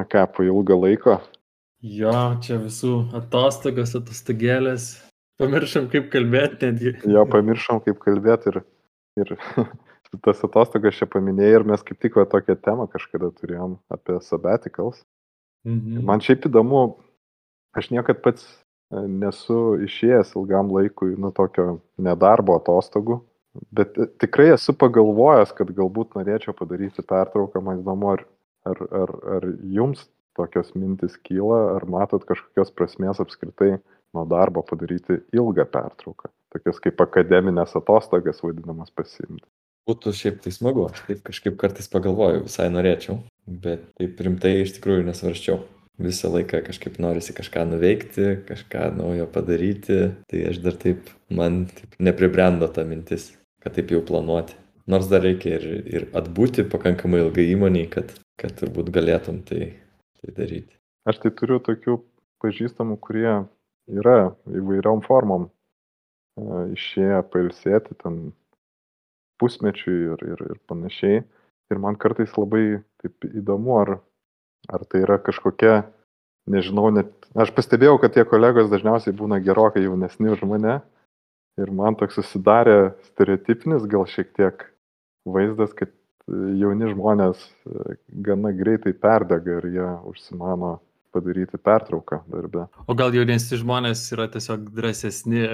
Na ką, po ilgo laiko. Jo, čia visų atostogos, atostogėlės. Pamiršom, kaip kalbėti netgi. Jo, pamiršom, kaip kalbėti ir, ir tas atostogas čia paminėjai ir mes kaip tik va tokią temą kažkada turėjom apie sabbaticals. Mhm. Man šiaip įdomu, aš niekad pats e, nesu išėjęs ilgam laikui nuo tokio nedarbo atostogų, bet e, tikrai esu pagalvojęs, kad galbūt norėčiau padaryti pertrauką, man įdomu, ar, ar, ar, ar jums tokios mintis kyla, ar matot kažkokios prasmės apskritai nuo darbo padaryti ilgą pertrauką, tokias kaip akademinės atostogas vadinamas pasimti. Būtų šiaip tai smagu, aš taip kažkaip kartais pagalvoju, visai norėčiau, bet taip rimtai iš tikrųjų nesvarščiau. Visą laiką kažkaip norisi kažką nuveikti, kažką naujo padaryti, tai aš dar taip, man taip nepribrendo ta mintis, kad taip jau planuoti. Nors dar reikia ir, ir atbūti pakankamai ilgai įmoniai, kad, kad turbūt galėtum tai, tai daryti. Aš tai turiu tokių pažįstamų, kurie yra įvairiom formom e, išėję pailsėti, ten pusmečiui ir, ir, ir panašiai. Ir man kartais labai taip įdomu, ar, ar tai yra kažkokia, nežinau, net, aš pastebėjau, kad tie kolegos dažniausiai būna gerokai jaunesni už mane. Ir man toks susidarė stereotipinis gal šiek tiek vaizdas, kad jauni žmonės e, gana greitai perdega ir jie užsimano padaryti pertrauką darbę. O gal jaunesni žmonės yra tiesiog drąsesni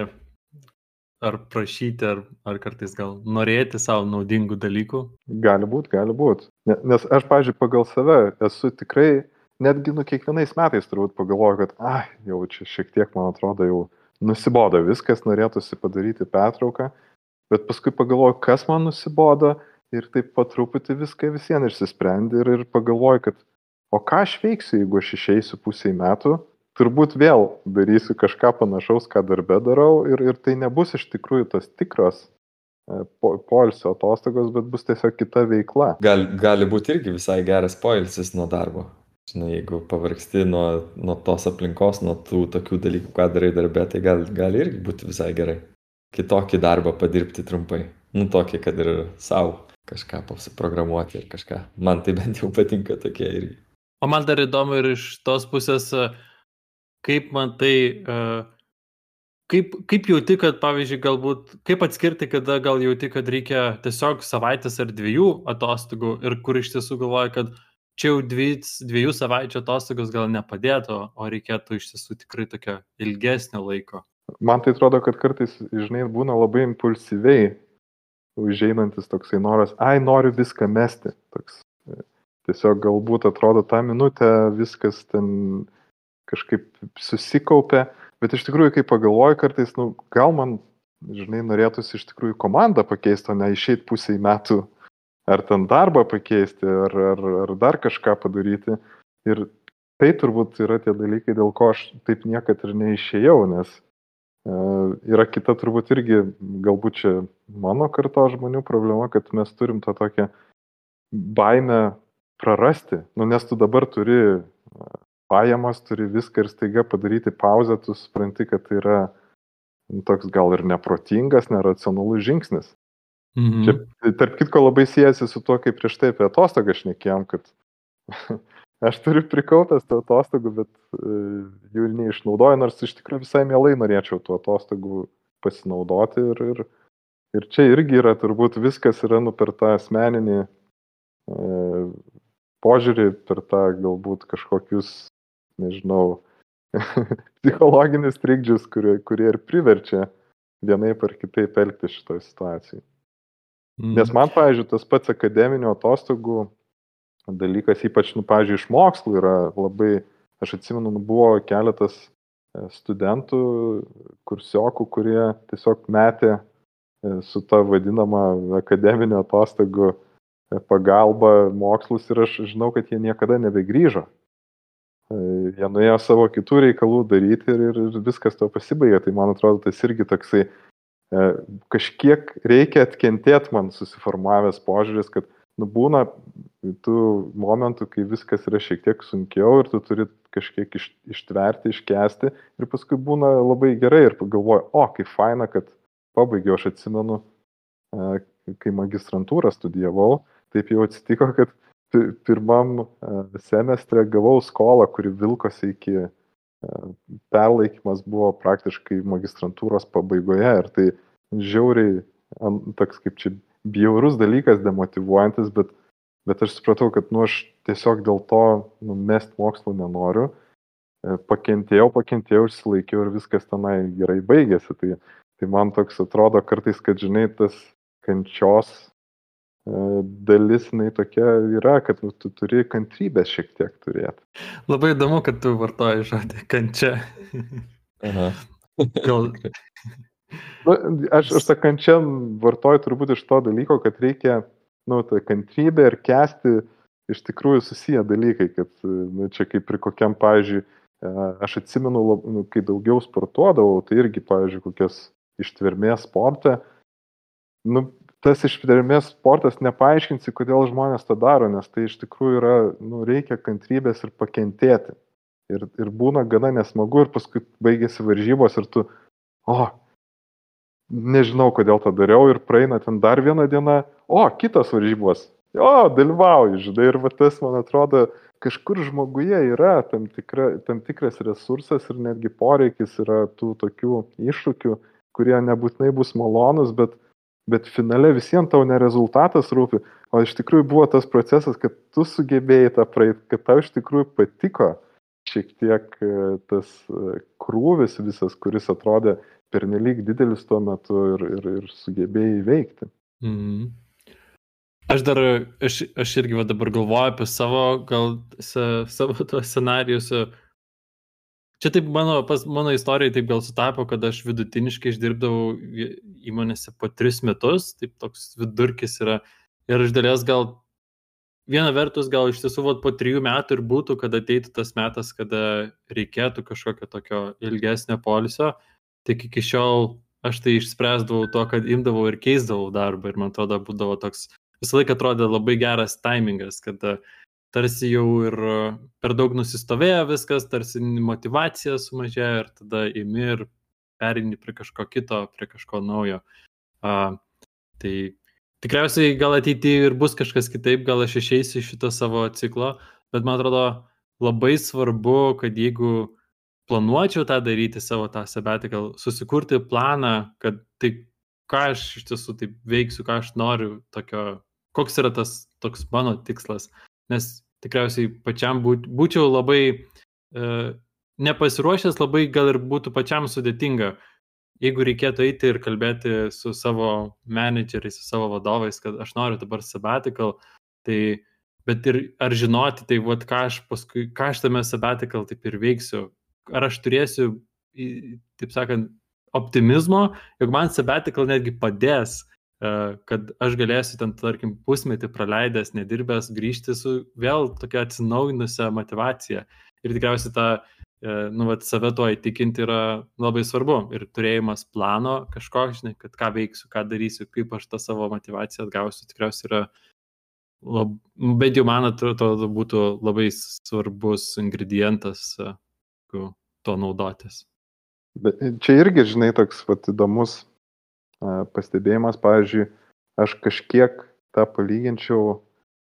ar prašyti, ar, ar kartais gal norėti savo naudingų dalykų? Gali būti, gali būti. Nes aš, pažiūrėjau, pagal save esu tikrai, netgi nu kiekvienais metais turbūt pagalvoju, kad, ah, jau čia šiek tiek, man atrodo, jau nusibodo viskas, norėtųsi padaryti pertrauką, bet paskui pagalvoju, kas man nusibodo ir taip pat truputį viską visiems išsisprendė ir, ir pagalvoju, kad o ką aš veiksiu, jeigu aš išeisiu pusiai metų turbūt vėl darysiu kažką panašaus, ką darbę darau ir, ir tai nebus iš tikrųjų tos tikros e, poilsio atostogos, bet bus tiesiog kita veikla. Gal, gali būti irgi visai geras poilsis nuo darbo. Žinai, jeigu pavargsti nuo, nuo tos aplinkos, nuo tų tokių dalykų, ką darai darbė, tai gal, gali irgi būti visai gerai. Kitokį darbą padirbti trumpai. Nu, tokį, kad ir savo kažką pasiprogramuoti ir kažką. Man tai bent jau patinka tokie irgi. O man dar įdomu ir iš tos pusės, uh, kaip man tai, uh, kaip, kaip jauti, kad, pavyzdžiui, galbūt, kaip atskirti, kada gal jauti, kad reikia tiesiog savaitės ar dviejų atostogų ir kur iš tiesų galvoja, kad čia jau dvi, dviejų savaičių atostogos gal nepadėtų, o reikėtų iš tiesų tikrai tokio ilgesnio laiko. Man tai atrodo, kad kartais, žinai, būna labai impulsyviai užeinantis toksai noras, ai, noriu viską mesti. Toks, e, tiesiog galbūt atrodo tą minutę viskas ten kažkaip susikaupia, bet iš tikrųjų, kai pagalvoju kartais, nu, gal man, žinai, norėtųsi iš tikrųjų komandą pakeisti, o ne išeiti pusiai metų, ar ten darbą pakeisti, ar, ar, ar dar kažką padaryti. Ir tai turbūt yra tie dalykai, dėl ko aš taip niekad ir neišėjau, nes yra kita turbūt irgi, galbūt čia mano karto žmonių problema, kad mes turim tą tokią baimę prarasti, nu, nes tu dabar turi pajamas, turi viską ir staiga padaryti pauzę, tu supranti, kad tai yra nu, toks gal ir neprotingas, neracionalus žingsnis. Mhm. Čia, tarp kitko, labai siejasi su tuo, kaip prieš tai apie atostogą šnekėjom, kad aš turiu prikaupęs tų atostogų, bet uh, jų neišnaudoju, nors iš tikrųjų visai mielai norėčiau tų atostogų pasinaudoti. Ir, ir, ir čia irgi yra turbūt viskas yra nu per tą asmeninį uh, požiūrį, per tą galbūt kažkokius nežinau, psichologinius trikdžius, kurie, kurie ir priverčia vienaip ar kitaip elgti šitoje situacijoje. Mm. Nes man, pavyzdžiui, tas pats akademinio atostogų dalykas, ypač, nu, pavyzdžiui, iš mokslų yra labai, aš atsimenu, nu, buvo keletas e, studentų, kursiokų, kurie tiesiog metė e, su ta vadinama akademinio atostogų e, pagalba mokslus ir aš žinau, kad jie niekada nebegrįžo. Jie nuėjo savo kitų reikalų daryti ir, ir, ir viskas to pasibaigė. Tai man atrodo, tas irgi toksai kažkiek reikia atkentėti man susiformavęs požiūris, kad nu, būna tų momentų, kai viskas yra šiek tiek sunkiau ir tu turi kažkiek iš, ištverti, iškesti ir paskui būna labai gerai ir pagalvoju, o, kaip faina, kad pabaigiau, aš atsimenu, e, kai magistrantūrą studijavau, taip jau atsitiko, kad pirmam e, semestre gavau skolą, kuri vilkosi iki e, perlaikymas buvo praktiškai magistrantūros pabaigoje ir tai žiauriai, toks kaip čia bjaurus dalykas, demotivuojantis, bet, bet aš supratau, kad nu aš tiesiog dėl to numest mokslų nenoriu. E, pakentėjau, pakentėjau, išsilaikiau ir viskas tenai gerai baigėsi. Tai, tai man toks atrodo kartais, kad žinai, tas kančios dalis jinai tokia yra, kad nu, tu turi kantrybės šiek tiek turėti. Labai įdomu, kad tu vartoji žodį kančia. Aha. Gal... nu, aš, aš tą kančią vartoju turbūt iš to dalyko, kad reikia, nu, tą kantrybę ir kesti iš tikrųjų susiję dalykai, kad, nu, čia kaip ir kokiam, pavyzdžiui, aš atsimenu, nu, kai daugiau sportuodavau, tai irgi, pavyzdžiui, kokias ištvermės sportą, nu, tas ištvermės sportas nepaaiškinsi, kodėl žmonės tą daro, nes tai iš tikrųjų yra, nu, reikia kantrybės ir pakentėti. Ir, ir būna gana nesmagu ir paskui baigėsi varžybos ir tu, o, nežinau, kodėl tą dariau ir praeina ten dar viena diena, o, kitos varžybos, o, dalyvauju, žinai, ir va tas, man atrodo, kažkur žmoguje yra tam, tikra, tam tikras resursas ir netgi poreikis yra tų tokių iššūkių, kurie nebūtinai bus malonus, bet bet finale visiems tau ne rezultatas rūpi, o iš tikrųjų buvo tas procesas, kad tu sugebėjai tą praeit, kad tau iš tikrųjų patiko šiek tiek e, tas e, krūvis visas, kuris atrodė pernelyg didelis tuo metu ir, ir, ir sugebėjai įveikti. Mhm. Aš dar, aš, aš irgi va dabar galvoju apie savo, gal savo tos scenarius, Čia taip mano, pas mano istorijai taip gal sutapo, kad aš vidutiniškai išdirbdavau įmonėse po tris metus, taip toks vidurkis yra. Ir iš dalies gal, viena vertus gal iš tiesų vat, po trijų metų ir būtų, kad ateitų tas metas, kada reikėtų kažkokio tokio ilgesnio polisio. Tik iki šiol aš tai išspręsdavau to, kad imdavau ir keisdavau darbą ir man atrodo būdavo toks, visą laiką atrodė labai geras timingas, kad uh, tarsi jau ir e, per daug nusistovėjo viskas, tarsi motivacija sumažėjo ir tada imi ir perini prie kažko kito, prie kažko naujo. Uh, tai tikriausiai gal ateityje ir bus kažkas kitaip, gal aš išeisiu iš šito savo ciklo, bet man atrodo labai svarbu, kad jeigu planuočiau tą daryti savo tą sabbatical, susikurti planą, kad tai ką aš iš tiesų taip veiksiu, ką aš noriu, tokio, koks yra tas toks mano tikslas. Nes tikriausiai pačiam būt, būčiau labai e, nepasiruošęs, labai gal ir būtų pačiam sudėtinga, jeigu reikėtų eiti ir kalbėti su savo menedžeriais, su savo vadovais, kad aš noriu dabar sabbatical, tai bet ir ar žinoti, tai vad ką aš paskui, ką aš tame sabbatical taip ir veiksiu, ar aš turėsiu, taip sakant, optimizmo, jog man sabbatical netgi padės E, kad aš galėsiu ten, tarkim, pusmetį praleidęs, nedirbęs, grįžti su vėl tokia atsinaujinusią motivaciją. Ir tikriausiai tą, e, nu, vat, save tuo įtikinti yra labai svarbu. Ir turėjimas plano kažko, žinai, kad ką veiksiu, ką darysiu, kaip aš tą savo motivaciją atgausiu, tikriausiai yra, lab, bent jau man atrodo, būtų labai svarbus ingredientas, e, to naudotis. Bet čia irgi, žinai, toks pat įdomus pastebėjimas, pavyzdžiui, aš kažkiek tą palyginčiau,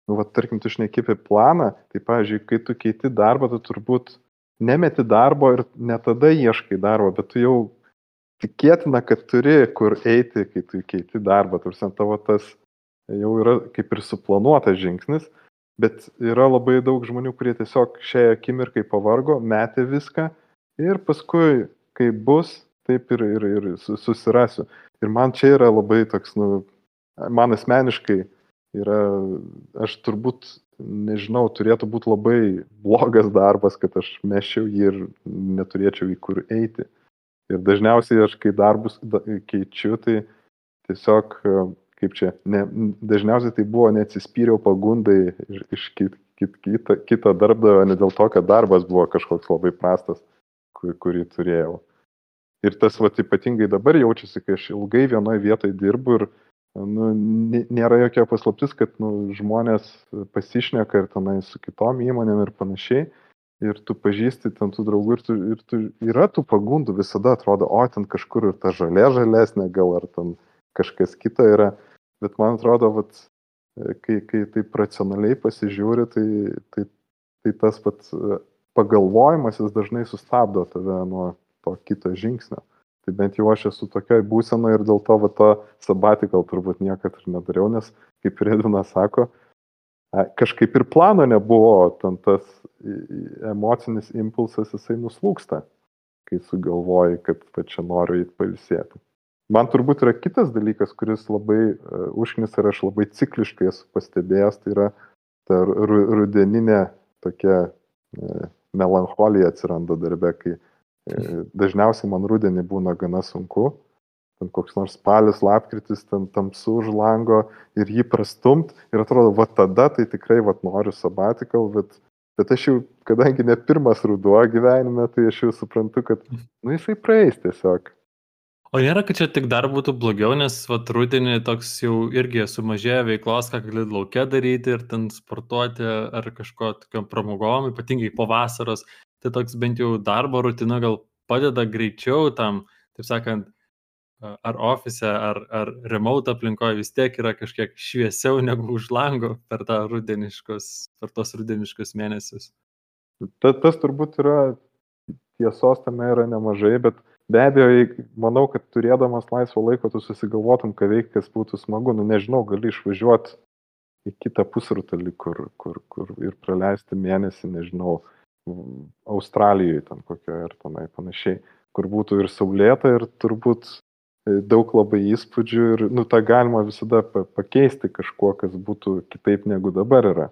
nu, va, tarkim, tu šneki apie planą, tai, pavyzdžiui, kai tu keiti darbą, tu turbūt nemeti darbo ir ne tada ieškai darbo, bet tu jau tikėtina, kad turi kur eiti, kai tu keiti darbą, tarsi tavo tas jau yra kaip ir suplanuotas žingsnis, bet yra labai daug žmonių, kurie tiesiog šią akimirkai pavargo, metė viską ir paskui, kai bus, taip ir, ir, ir susirasiu. Ir man čia yra labai toks, nu, man asmeniškai yra, aš turbūt, nežinau, turėtų būti labai blogas darbas, kad aš mešiau jį ir neturėčiau į kur eiti. Ir dažniausiai aš, kai darbus keičiu, tai tiesiog, kaip čia, ne, dažniausiai tai buvo neatsispyriau pagundai iš, kit, kit, kito, kito darbdavio, ne dėl to, kad darbas buvo kažkoks labai prastas, kur, kurį turėjau. Ir tas vat, ypatingai dabar jaučiasi, kai aš ilgai vienoje vietoje dirbu ir nu, nėra jokia paslaptis, kad nu, žmonės pasišneka ir tenai su kitom įmonėm ir panašiai. Ir tu pažįsti ten tų draugų ir, tu, ir tu, yra tų pagundų, visada atrodo, o ten kažkur ir ta žalė žalesnė, gal ar ten kažkas kita yra. Bet man atrodo, vat, e, kai, kai taip racionaliai pasižiūri, tai, tai, tai tas pats e, pagalvojimas jis dažnai sustabdo tave nuo to kito žingsnio. Tai bent jau aš esu tokioj būsenoje ir dėl to va to sabatikal turbūt niekad ir nedariau, nes kaip ir Edvinas sako, kažkaip ir plano nebuvo, ten tas emocinis impulsas jisai nuslūksta, kai sugalvoji, kad čia noriu įt pailsėti. Man turbūt yra kitas dalykas, kuris labai uh, užknis ir aš labai cikliškai esu pastebėjęs, tai yra ta ru rudeninė tokia uh, melancholija atsiranda darbe, kai uh, dažniausiai man rudenį būna gana sunku, ten koks nors spalis, lapkritis, ten tamsu už lango ir jį prastumt ir atrodo, va tada tai tikrai va noriu sabatikal, bet, bet aš jau, kadangi ne pirmas ruduo gyvenime, tai aš jau suprantu, kad, nu jisai praeis tiesiog O nėra, kad čia tik dar būtų blogiau, nes vat, rudenį toks jau irgi sumažėja veiklos, ką gali laukia daryti ir ten sportuoti ar kažko tokiam pramogom, ypatingai po vasaros. Tai toks bent jau darbo rutina gal padeda greičiau tam, taip sakant, ar ofise, ar, ar remote aplinkoje vis tiek yra kažkiek šviesiau negu už lango per, per tos rudeniškus mėnesius. Ta, tas turbūt yra tiesos tame yra nemažai, bet Be abejo, manau, kad turėdamas laisvo laiko, tu susigalvotum, ką veikti, kas būtų smagu. Nu, nežinau, gali išvažiuoti į kitą pusrutulį, kur, kur, kur ir praleisti mėnesį, nežinau, Australijoje ten kokioje ir tenai panašiai, kur būtų ir saulėta, ir turbūt e, daug labai įspūdžių ir, nu, tą galima visada pakeisti kažkuo, kas būtų kitaip negu dabar yra.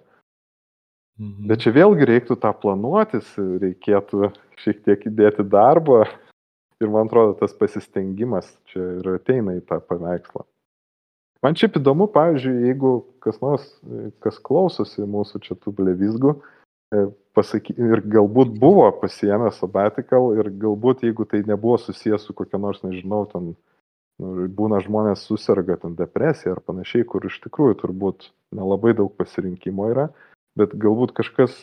Mhm. Bet čia vėlgi reiktų tą planuotis, reikėtų šiek tiek įdėti darbo, Ir man atrodo, tas pasistengimas čia ir ateina į tą paveikslą. Man šiaip įdomu, pavyzdžiui, jeigu kas nors, kas klausosi mūsų čia tų blevizgų, e, pasaky, ir galbūt buvo pasiemę sabbatical ir galbūt jeigu tai nebuvo susijęs su kokia nors, nežinau, ten nu, būna žmonės susirga ten depresija ar panašiai, kur iš tikrųjų turbūt nelabai daug pasirinkimo yra, bet galbūt kažkas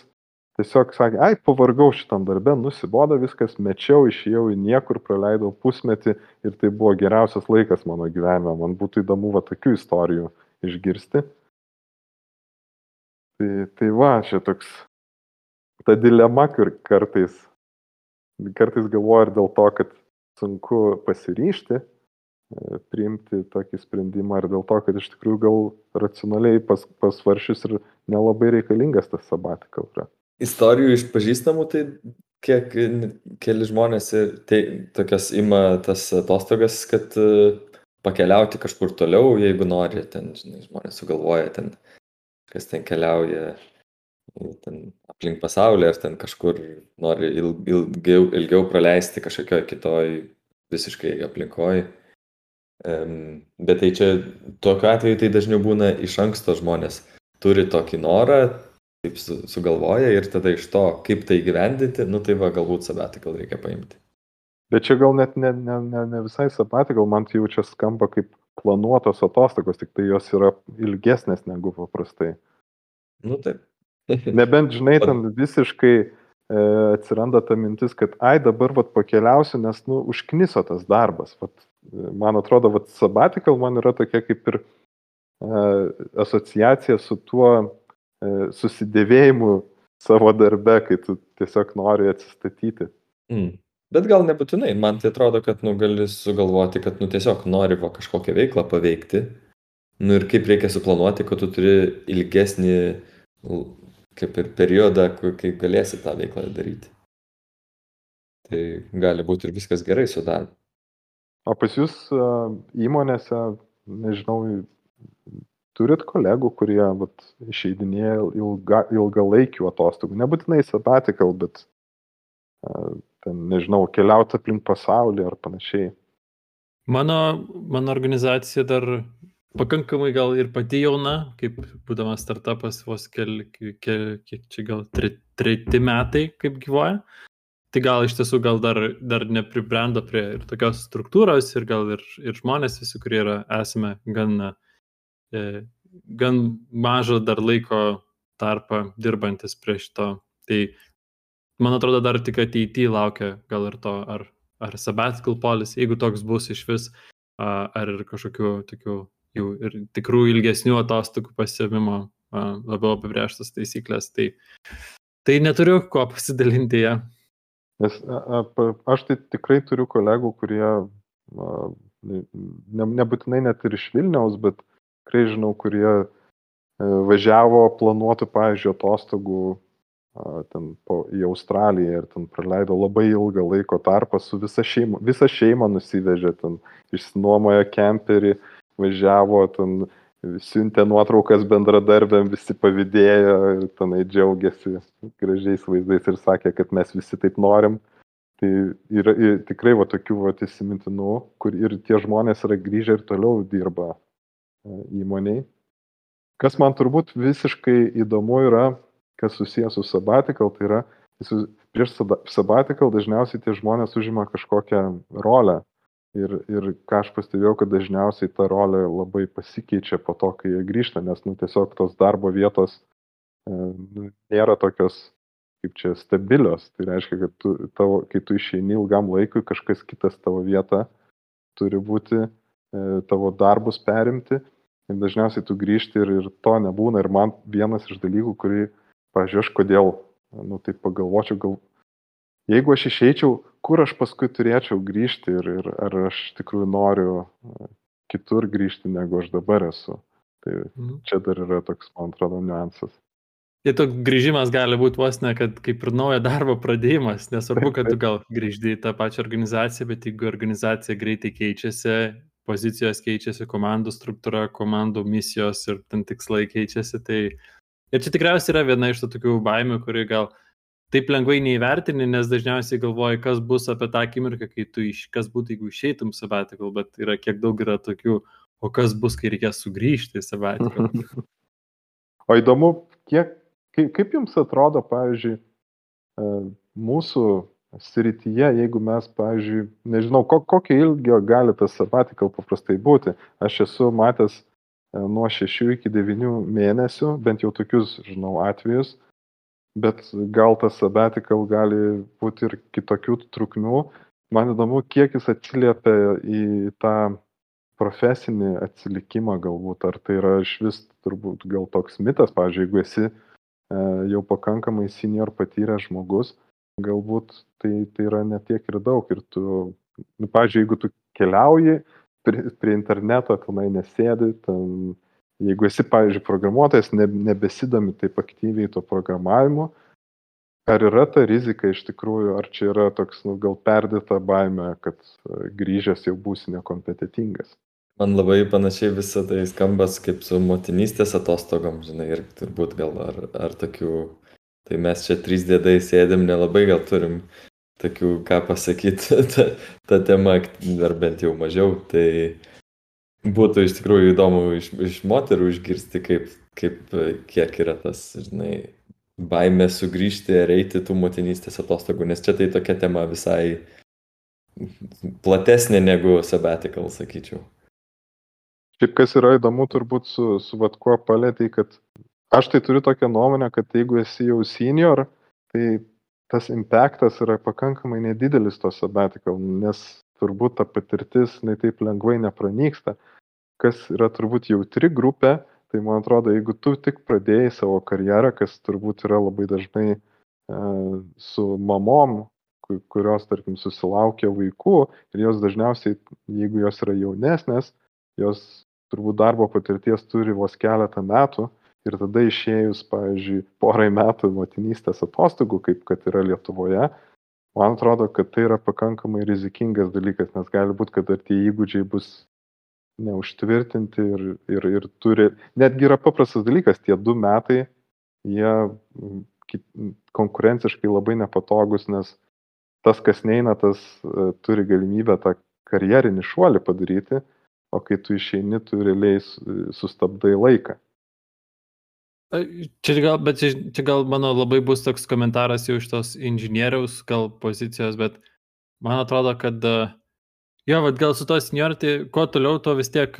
tiesiog sakė, ai, pavargau šitam darbę, nusibodo viskas, mečiau, išėjau į niekur, praleidau pusmetį ir tai buvo geriausias laikas mano gyvenime. Man būtų įdomu va tokių istorijų išgirsti. Tai, tai va, čia toks ta dilema, kur kartais, kartais galvoju ir dėl to, kad sunku pasiryšti, e, priimti tokį sprendimą ir dėl to, kad iš tikrųjų gal racionaliai pas, pasvaršius ir nelabai reikalingas tas sabatikal yra istorijų iš pažįstamų, tai kiek keli žmonės tai, tokias ima tas atostogas, kad e, pakeliauti kažkur toliau, jeigu nori, ten, žinai, žmonės sugalvoja ten, kas ten keliauja ten aplink pasaulį, ar ten kažkur nori ilgiau, ilgiau praleisti kažkokioje kitoj visiškai aplinkoje. Um, bet tai čia tokiu atveju tai dažniau būna iš anksto žmonės turi tokį norą, taip su, sugalvoja ir tada iš to, kaip tai gyvendinti, nu tai va, galbūt sabatikal reikia paimti. Bet čia gal net ne, ne, ne, ne visai sabatikal, man tai jau čia skamba kaip planuotos atostogos, tik tai jos yra ilgesnės negu paprastai. Nu taip. Nebent, žinai, ten visiškai e, atsiranda ta mintis, kad ai dabar vat pakeliausiu, nes, nu, užkniso tas darbas. Vat, e, man atrodo, vat sabatikal man yra tokia kaip ir e, asociacija su tuo E, susidėvėjimu savo darbe, kai tu tiesiog nori atsistatyti. Mm. Bet gal nebūtinai, man tai atrodo, kad nu, gali sugalvoti, kad nu, tiesiog nori va, kažkokią veiklą paveikti. Nu ir kaip reikia suplanuoti, kad tu turi ilgesnį kaip ir periodą, kai galėsi tą veiklą daryti. Tai gali būti ir viskas gerai su darbu. O pas jūs įmonėse, nežinau, turit kolegų, kurie vat, išeidinėja ilga, ilgalaikių atostogų, nebūtinai sabbatical, bet ten, nežinau, keliauti aplink pasaulį ar panašiai. Mano, mano organizacija dar pakankamai gal ir pati jauna, kaip būdamas startupas vos keli, keli, kiek čia gal tre, treti metai kaip gyvoja. Tai gal iš tiesų gal dar, dar nepribrendo prie ir tokios struktūros ir gal ir, ir žmonės visi, kurie yra, esame gan uh, E, gan mažą dar laiko tarpą dirbantis prie šito. Tai man atrodo dar tik ateityje laukia gal ir to, ar, ar sabbatical policy, jeigu toks bus iš vis, ar ir kažkokių tokių jau ir tikrų ilgesnių atostogų pasiemimo labiau apibrieštas taisyklės. Tai, tai neturiu ko pasidalinti ją. Nes aš tai tikrai turiu kolegų, kurie ne, nebūtinai net ir iš Vilniaus, bet tikrai žinau, kurie e, važiavo planuotų, pavyzdžiui, atostogų ten po, į Australiją ir ten praleido labai ilgą laiko tarpą su visa šeima, visą šeimą nusivežė, ten išsinuomojo kemperį, važiavo ten siuntė nuotraukas bendradarbėm, visi pavydėjo ir tenai džiaugiasi gražiais vaizdais ir sakė, kad mes visi taip norim. Tai yra ir tikrai va tokių va įsimintinų, kur ir tie žmonės yra grįžę ir toliau dirba įmoniai. Kas man turbūt visiškai įdomu yra, kas susijęs su sabbatical, tai yra prieš sabbatical dažniausiai tie žmonės užima kažkokią rolę Ir, ir ką aš pastebėjau, kad dažniausiai ta rolė labai pasikeičia po to, kai jie grįžta, nes nu, tiesiog tos darbo vietos e, nu, nėra tokios kaip čia stabilios. Tai reiškia, kad tu, tavo, kai tu išeini ilgam laikui, kažkas kitas tavo vietą turi būti, e, tavo darbus perimti. Ir dažniausiai tu grįžti ir, ir to nebūna. Ir man vienas iš dalykų, kurį, pažiūrėjau, aš kodėl, nu tai pagalvočiau, gal jeigu aš išeičiau, kur aš paskui turėčiau grįžti ir, ir ar aš tikrųjų noriu e, kitur grįžti, negu aš dabar esu. Tai mhm. čia dar yra toks, man atrodo, niuansas. Tai toks grįžimas gali būti vos ne, kad kaip ir naujo darbo pradėjimas, nesvarbu, kad tu gal grįžti į tą pačią organizaciją, bet jeigu organizacija greitai keičiasi, pozicijos keičiasi, komandų struktūra, komandų misijos ir ten tikslai keičiasi, tai ir čia tikriausiai yra viena iš tų tokių baimių, kuri gal taip lengvai neįvertini, nes dažniausiai galvoji, kas bus apie tą akimirką, kai tu iš, kas būtų, jeigu išeitum sabbatical, bet yra kiek daug yra tokių, o kas bus, kai reikės sugrįžti į sabbatical. o įdomu, kiek, kaip, kaip jums atrodo, pavyzdžiui, e, mūsų srityje, jeigu mes, pavyzdžiui, nežinau, ko, kokio ilgio gali tas sabbatical paprastai būti. Aš esu matęs e, nuo 6 iki 9 mėnesių, bent jau tokius, žinau, atvejus, bet gal tas sabbatical gali būti ir kitokių trukmių. Man įdomu, kiek jis atsiliepia į tą profesinį atsilikimą galbūt, ar tai yra iš vis turbūt gal toks mitas, pavyzdžiui, jeigu esi e, jau pakankamai senior patyręs žmogus, galbūt tai, tai yra netiek ir daug ir tu, nu, pavyzdžiui, jeigu tu keliauji prie, prie interneto, tenai nesėdi, ten Jeigu esi, pavyzdžiui, programuotojas, ne, nebesidomi taip aktyviai to programavimu, ar yra ta rizika iš tikrųjų, ar čia yra toks, nu, gal perdėta baime, kad e, grįžęs jau būsi nekompetitingas? Man labai panašiai visą tai skambas kaip su motinystės atostogom, žinai, ir turbūt gal ar, ar tokių, tai mes čia trys dėdai sėdėm, nelabai gal turim tokių, ką pasakyti, ta, ta tema, ar bent jau mažiau, tai Būtų iš tikrųjų įdomu iš, iš moterų išgirsti, kaip, kaip, kiek yra tas, žinai, baimė sugrįžti ar eiti tų motinystės atostogų, nes čia tai tokia tema visai platesnė negu sabbatical, sakyčiau. Šiaip kas yra įdomu turbūt su, su vat kuo palėtai, kad aš tai turiu tokią nuomonę, kad jeigu esi jau senior, tai tas impactas yra pakankamai nedidelis to sabbatical, nes turbūt ta patirtis, jinai taip lengvai nepranyksta. Kas yra turbūt jautri grupė, tai man atrodo, jeigu tu tik pradėjai savo karjerą, kas turbūt yra labai dažnai e, su mamom, kurios, tarkim, susilaukia vaikų ir jos dažniausiai, jeigu jos yra jaunesnės, jos turbūt darbo patirties turi vos keletą metų ir tada išėjus, pavyzdžiui, porai metų motinystės atostogų, kaip kad yra Lietuvoje, man atrodo, kad tai yra pakankamai rizikingas dalykas, nes gali būti, kad ar tie įgūdžiai bus neužtvirtinti ir, ir, ir turi, netgi yra paprastas dalykas, tie du metai, jie konkurenciškai labai nepatogus, nes tas, kas neina, tas uh, turi galimybę tą karjerinį šuolį padaryti, o kai tu išeini, tu realiai sustabdai laiką. Čia gal, bet čia, čia gal mano labai bus toks komentaras jau iš tos inžinieriaus gal pozicijos, bet man atrodo, kad jo, vad gal su to seniority, kuo toliau, tuo vis tiek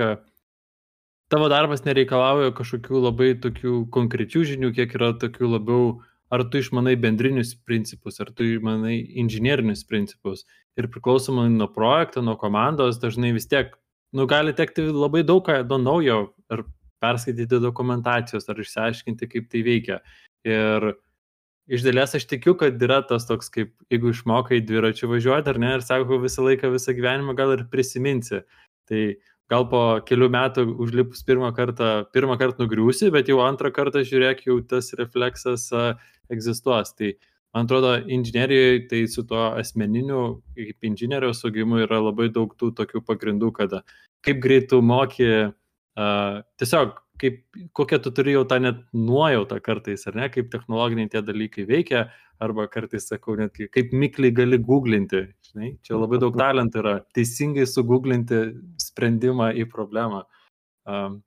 tavo darbas nereikalauja kažkokių labai tokių konkrečių žinių, kiek yra tokių labiau, ar tu išmanai bendrinius principus, ar tu išmanai inžinierinius principus. Ir priklausomai nuo projekto, nuo komandos, dažnai vis tiek nu, gali tekti labai daug ką nuo naujo ar perskaityti dokumentacijos, ar išsiaiškinti, kaip tai veikia. Ir iš dalies aš tikiu, kad yra tas toks, kaip jeigu išmokai dviračiu važiuoti, ar ne, ir sako visą laiką, visą gyvenimą gal ir prisiminsi. Tai gal po kelių metų užlipus pirmą kartą, pirmą kartą nugriūsi, bet jau antrą kartą žiūrėk, jau tas refleksas uh, egzistuos. Tai man atrodo, inžinierijoje tai su tuo asmeniniu, kaip inžinierijos augimu yra labai daug tų tokių pagrindų, kada kaip greitų moki, uh, tiesiog kaip, kokią tu turi jau tą net nuojautą kartais, ar ne, kaip technologiniai tie dalykai veikia, arba kartais sakau, netgi kaip mikliai gali googlinti, žinai, čia labai daug talentų yra, teisingai suguglinti sprendimą į problemą. Um,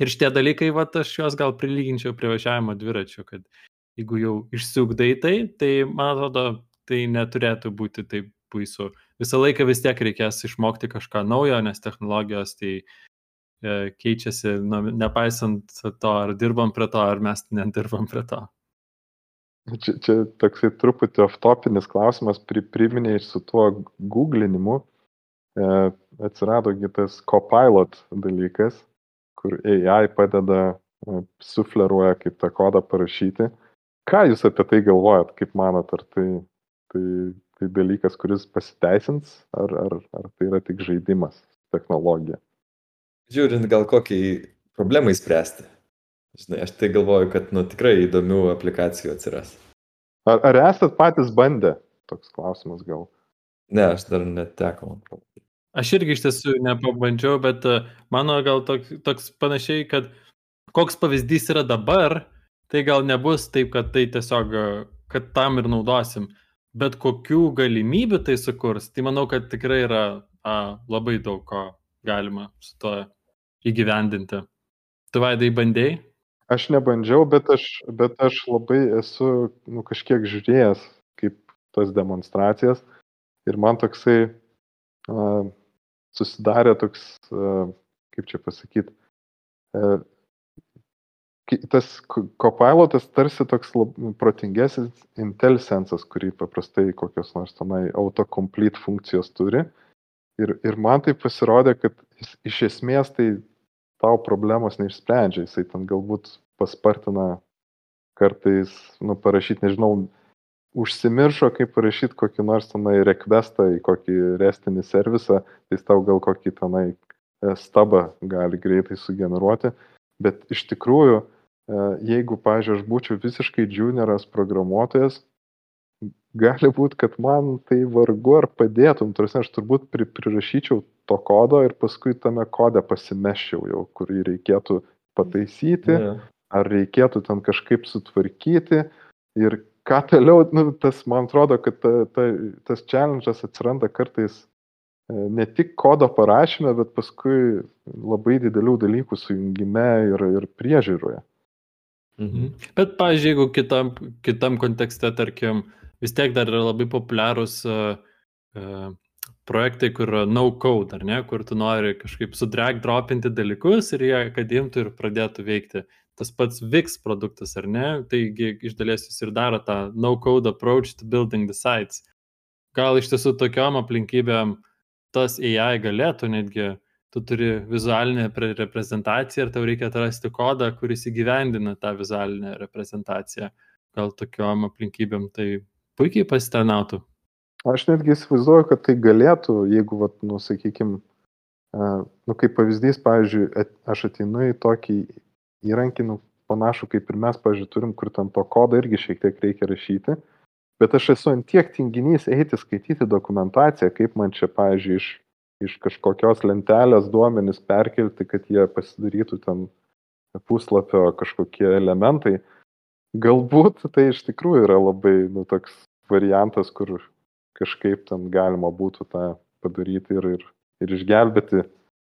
ir šitie dalykai, va, aš juos gal prilyginčiau prie važiavimo dviračiu, kad jeigu jau išsiugdai tai, tai man atrodo, tai neturėtų būti taip baisu. Visą laiką vis tiek reikės išmokti kažką naujo, nes technologijos tai E, keičiasi, nu, nepaisant to, ar dirbam prie to, ar mes nedirbam prie to. Čia, čia toksai truputį off-topinis klausimas, pri, priminėjai su tuo googlinimu, e, atsiradogi tas copilot dalykas, kur AI padeda, e, sufleruoja, kaip tą kodą parašyti. Ką jūs apie tai galvojat, kaip manot, ar tai, tai, tai dalykas, kuris pasiteisins, ar, ar, ar tai yra tik žaidimas, technologija? Žiūrint gal kokiai problemai spręsti. Žinai, aš tai galvoju, kad nu, tikrai įdomių aplikacijų atsiras. Ar, ar esat patys bandę? Toks klausimas gal. Ne, aš dar neteko. Aš irgi iš tiesų nepabandžiau, bet e, mano gal toks, toks panašiai, kad koks pavyzdys yra dabar, tai gal nebus taip, kad tai tiesiog, e, kad tam ir naudosim. Bet kokių galimybių tai sukurs, tai manau, kad tikrai yra a, labai daug ko galima su to įgyvendinti. Tu vaidai bandėjai? Aš nebandžiau, bet aš, bet aš labai esu nu, kažkiek žiūrėjęs kaip tas demonstracijas ir man toksai uh, susidarė toks, uh, kaip čia pasakyti, uh, tas copilotas tarsi toks lab, protingesnis IntelliSense'as, kurį paprastai kokios nors tenai autocomplete funkcijos turi. Ir, ir man tai pasirodė, kad jis, iš esmės tai tau problemos neišsprendžia, jisai ten galbūt paspartina kartais, nu, parašyti, nežinau, užsimiršo, kaip parašyti kokį nors tenai requestą į kokį restinį servisą, tai tau gal kokį tenai e, stabą gali greitai sugeneruoti, bet iš tikrųjų, e, jeigu, pažiūrėjau, aš būčiau visiškai junioras programuotojas, gali būt, kad man tai vargu ar padėtum, tarsi aš turbūt pri, prirašyčiau to kodo ir paskui tame kode pasimeščiau jau, kurį reikėtų pataisyti, yeah. ar reikėtų ten kažkaip sutvarkyti ir ką toliau, nu, tas man atrodo, kad ta, ta, tas challenge'as atsiranda kartais e, ne tik kodo parašyme, bet paskui labai didelių dalykų sujungime ir, ir priežiūroje. Mhm. Bet, pavyzdžiui, jeigu kitam, kitam kontekste, tarkim, uh, vis tiek dar yra labai populiarūs uh, uh, projektai, kur no code, ar ne, kur tu nori kažkaip sudrag dropinti dalykus ir jie, kad imtų ir pradėtų veikti. Tas pats VIX produktas, ar ne, taigi iš dalies jis ir daro tą no code approach to building the sites. Gal iš tiesų tokiom aplinkybėm tas AI galėtų netgi, tu turi vizualinę reprezentaciją ir tau reikia atrasti kodą, kuris įgyvendina tą vizualinę reprezentaciją. Gal tokiom aplinkybėm tai puikiai pasitarnautų. Aš netgi įsivaizduoju, kad tai galėtų, jeigu, vat, nu, sakykime, nu, kaip pavyzdys, pavyzdžiui, aš ateinu į tokį įrankį, nu, panašu kaip ir mes, pavyzdžiui, turim, kur ten to kodą irgi šiek tiek reikia rašyti, bet aš esu ant tiek tinginys eiti skaityti dokumentaciją, kaip man čia, pavyzdžiui, iš, iš kažkokios lentelės duomenis perkelti, kad jie pasidarytų ten puslapio kažkokie elementai. Galbūt tai iš tikrųjų yra labai, nu, toks variantas, kur kažkaip ten galima būtų tą padaryti ir, ir, ir išgelbėti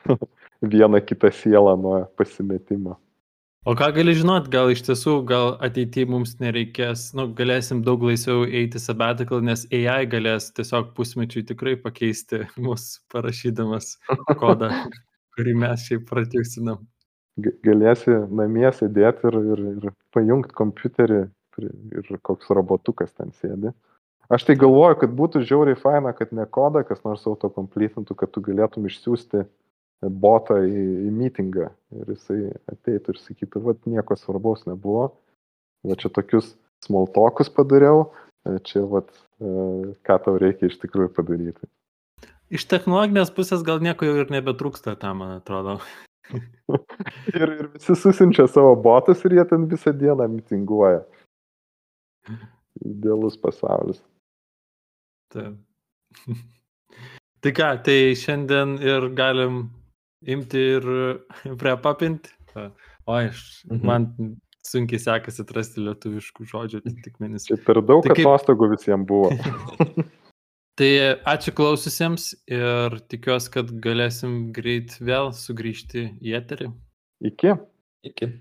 vieną kitą sielą nuo pasimetimo. O ką gali žinot, gal iš tiesų, gal ateityje mums nereikės, nu, galėsim daug laisviau eiti sabbatical, nes AI galės tiesiog pusmečiui tikrai pakeisti mus parašydamas kodą, kurį mes šiaip pratiusinam galėsi namie sėdėti ir, ir, ir pajungti kompiuterį ir koks robotukas ten sėdi. Aš tai galvoju, kad būtų žiauriai faina, kad ne kodą kas nors autokompletintų, kad tu galėtum išsiųsti botą į, į mitingą ir jisai ateitų ir sakytų, vad nieko svarbaus nebuvo, va čia tokius smoltokus padariau, e, čia vad e, ką tau reikia iš tikrųjų padaryti. Iš technologinės pusės gal nieko jau ir nebetrūksta tam, man atrodo. ir, ir visi susinčia savo botus ir jie ten visą dieną mitinguoja. Idealus pasaulis. Taip. tai ką, tai šiandien ir galim imti ir prepapinti. O aš, mhm. man sunkiai sekasi atrasti lietuviškų žodžių atitikmenis. Čia per daug tai kaip... atostogų visiems buvo. Tai ačiū klaususiems ir tikiuosi, kad galėsim greit vėl sugrįžti į eterį. Iki. Iki.